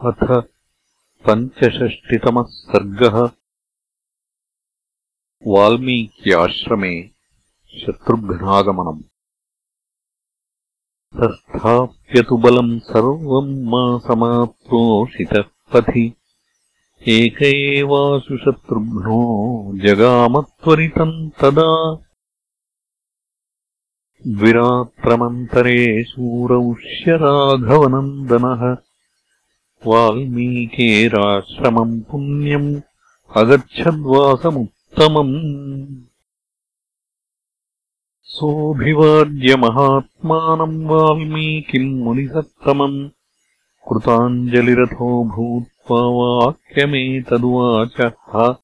अथ पञ्चषष्टितमः सर्गः। वाल्मीक्याश्रमे शत्रुघ्नागमनम्। तस्थाप्यतु बलम् सर्वम् मासमाप्रोषितः पथि। एक एवासु शत्रुघ्नो जगामत्वरितम् तदा। द्विरात्रमन्तरे शूरौष्यराघवनन्दनः वाल्मीकेराश्रमम् पुण्यम् अगच्छद्वासमुत्तमम्। सोऽभिवाद्यमहात्मानम् वाल्मीकिम् मुनिसत्तमम्। कृताञ्जलिरथो भूत्वा वाक्यमेतदुवाचः।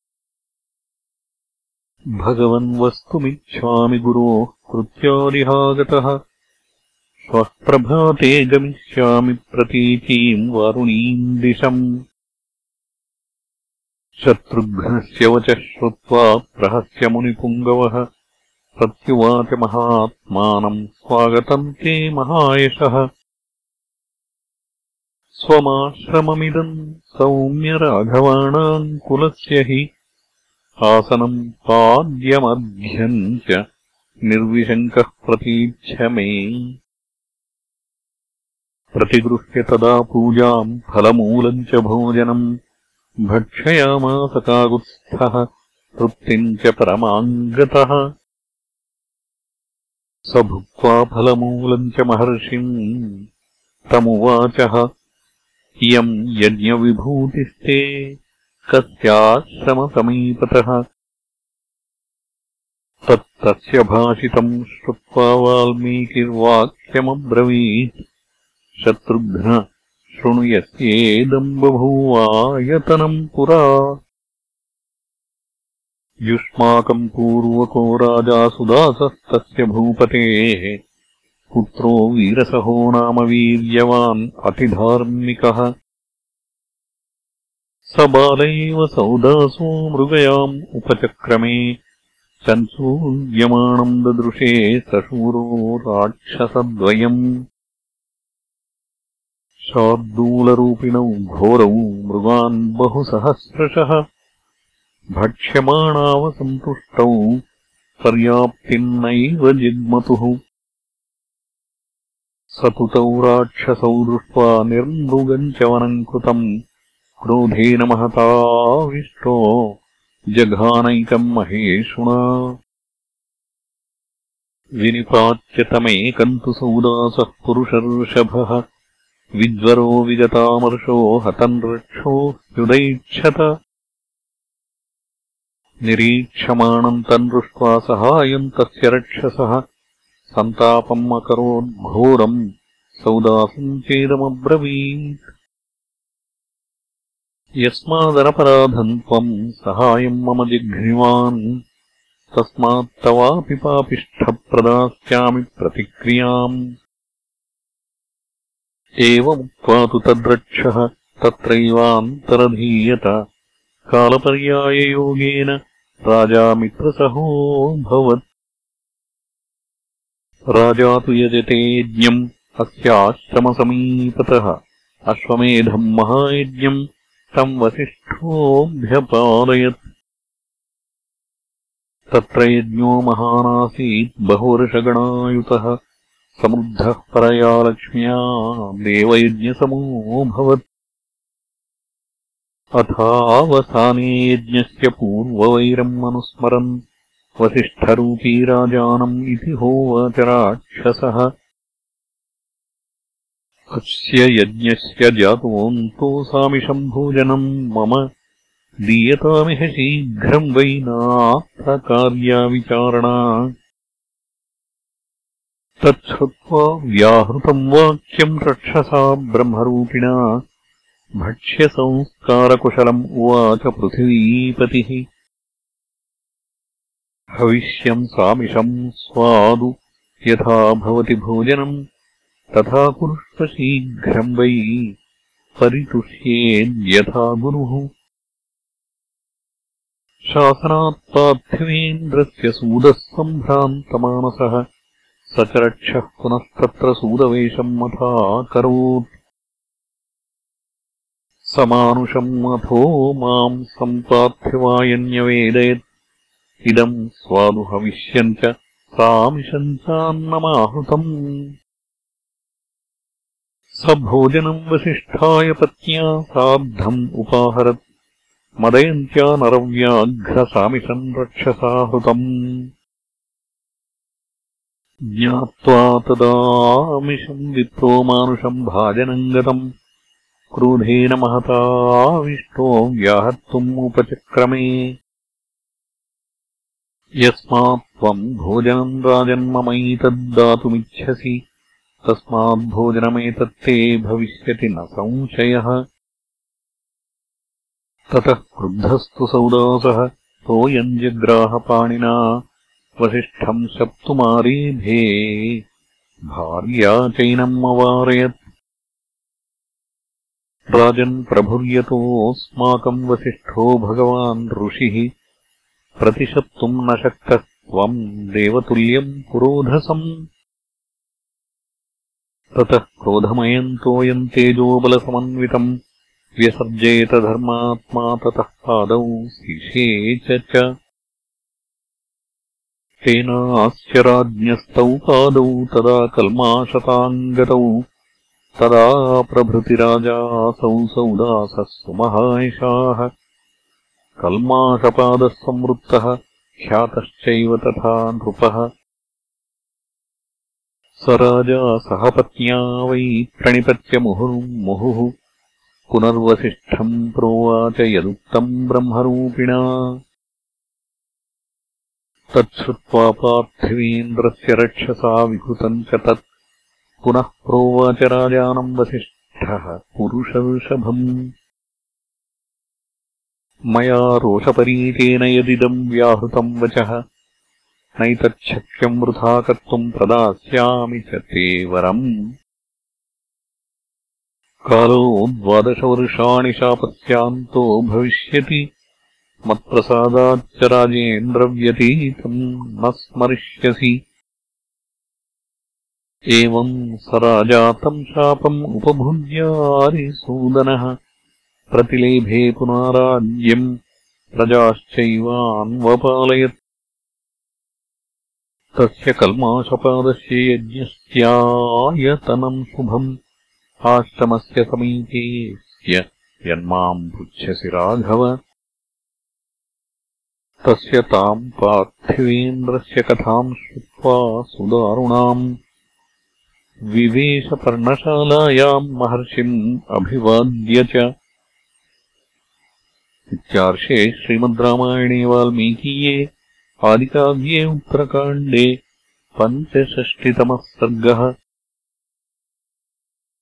भगवन्वस्तुमिच्छामि गुरोः कृत्यादिहागतः श्वः प्रभाते गमिष्यामि प्रतीचीम् वारुणीम् दिशम्। शत्रुघ्नस्य वचः श्रुत्वा प्रहस्यमुनिपुङ्गवः प्रत्युवाच महात्मानम् स्वागतम् ते महायशः। स्वमाश्रममिदम् सौम्यराघवाणाम् कुलस्य हि आसनम् पाद्यमध्यम् च निर्विशङ्कः प्रतीच्छ मे प्रतिगृह्य तदा पूजाम् फलमूलम् च भोजनम्। भक्षयामासकागुत्स्थः तृप्तिम् च परमाम् गतः स भुक्त्वा फलमूलम् च महर्षिम् तमुवाचः। इयम् यज्ञविभूतिस्ते कस्याश्रमसमीपतः। तत्तस्य भाषितम् श्रुत्वा वाल्मीकिर्वाक्यमब्रवीत् शत्रुघ्न शृणु यस्येदम् बभूवायतनम् पुरा। युष्माकम् पूर्वको राजा सुदासस्तस्य भूपतेः पुत्रो वीरसहो नाम वीर्यवान् अतिधार्मिकः। स बालैव सौदासो मृगयाम् उपचक्रमे सन्सूर्यमाणम् ददृशे सशूरो राक्षसद्वयम् शार्दूलरूपिणौ घोरौ मृगान् बहुसहस्रशः। भक्ष्यमाणावसन्तुष्टौ पर्याप्तिम् नैव जिग्मतुः। स तु तौ राक्षसौ दृष्ट्वा निर्मृगम् च वनम् कृतम् क्रोधेन महताविष्टो जघानैकम् महेषुणा विनिपाच्यतमेकम् तु सौदासः पुरुषर्षभः विज्वरो विगतामर्षो हतन् रक्षो ह्युदैक्षत निरीक्षमाणम् तम् दृष्ट्वा सहायम् तस्य रक्षसः। सन्तापम् अकरोद्घोरम् सौदासम् चेदमब्रवीत् यस्मादनपराधम् त्वम् सहायम् मम जिघ्निवान्। तस्मात्तवापि पापिष्ठप्रदास्यामि प्रतिक्रियाम् एवमुक्त्वा तु तद्रक्षः तत्रैवान्तरधीयत। कालपर्याययोगेन राजा मित्रसहोऽभवत् राजा तु यजते यज्ञम् अस्याश्रमसमीपतः। अश्वमेधम् महायज्ञम् तम् वसिष्ठोऽभ्यपालयत्। तत्र यज्ञो महानासीत् बहुवर्षगणायुतः समृद्धः परया लक्ष्म्या देवयज्ञसमोऽभवत् अथावसाने यज्ञस्य पूर्ववैरम् अनुस्मरन्। वसिष्ठरूपी राजानम् इति होवाच राक्षसः। अस्य यज्ञस्य जातोऽन्तोऽसामिषम् भोजनम् मम दीयतामिह शीघ्रम् वै नार्थकार्याविचारणा तच्छ्रुत्वा व्याहृतम् वाक्यम् रक्षसा ब्रह्मरूपिणा। भक्ष्यसंस्कारकुशलम् उवाच पृथिवीपतिः। हविष्यम् सामिषम् स्वादु। यथा भवति भोजनम् तथा कुरुष्व शीघ्रम् वै। परितुष्येद्यथा गुरुः। शासनात्पार्थिवेन्द्रस्य सूदः सम्भ्रान्तमानसः स पुनस्तत्र सूदवेषम् मथा करोत्। समानुषम् अथो माम् सम्पाथ्यवायन्यवेदयत् इदम् स्वादुहविष्यम् च सामिषम् चान्नमाहृतम्। स भोजनम् वसिष्ठाय पत्न्या सार्धम् उपाहरत्। मदयन्त्या नरव्याघ्रसामिषम् रक्षसाहृतम् ज्ञात्वा तदामिषम् विप्रो मानुषम् भाजनम् गतम्। क्रोधेन महताविष्टो व्याहर्तुम् उपचक्रमे। यस्मात् त्वम् भोजनम् राजन्ममैतद्दातुमिच्छसि तस्माद्भोजनमेतत्ते भविष्यति न संशयः। ततः क्रुद्धस्तु सौदासः सोऽयम् जग्राहपाणिना वसिष्ठम् शप्तुमारेभे भार्या चैनम् अवारयत् राजन् प्रभुर्यतोऽस्माकम् वसिष्ठो भगवान् ऋषिः। प्रतिशप्तुम् न शक्तः त्वम् देवतुल्यम् पुरोधसम्। ततः क्रोधमयन्तोऽयम् तेजोबलसमन्वितम्। व्यसर्जयत धर्मात्मा ततः पादौ शिशे च तेनास्य राज्ञस्तौ पादौ तदा कल्माशताम् गतौ तदा प्रभृतिराजासौ सौदासः सुमहायशाः कल्माषपादः संवृत्तः ख्यातश्चैव तथा नृपः। स राजा सहपत्न्या वै प्रणिपत्य मुहुः। पुनर्वसिष्ठम् प्रोवाच यदुक्तम् ब्रह्मरूपिणा तच्छ्रुत्वा पार्थिवीन्द्रस्य रक्षसा विकृतम् च तत्। पुनः प्रोवाच राजानम् वसिष्ठः पुरुषवृषभम्। मया रोषपरीतेन यदिदम् व्याहृतम् वचः नैतच्छक्यम् वृथा कर्तुम् प्रदास्यामि च ते वरम्। कालो द्वादशवर्षाणि शापस्यान्तो भविष्यति मत्प्रसादाच्च राजेन्द्रव्यतीतम् न स्मरिष्यसि। एवम् स राजा तम् शापम् उपभुज्यारिसूदनः प्रतिलेभे पुनाराज्यम् प्रजाश्चैवान्वपालयत्। तस्य कल्माशपादस्य यज्ञस्यायतनम् शुभम्। आश्रमस्य समीपेस्य यन्माम् पृच्छसि राघव तस्य ताम् पार्थिवेन्द्रस्य कथाम् श्रुत्वा सुदारुणाम् विवेशपर्णशालायाम् महर्षिम् अभिवाद्य च। इत्यार्षे श्रीमद् रामायणे वाल्मीकीये आदिकाव्ये उत्तरकाण्डे पञ्चषष्टितमः सर्गः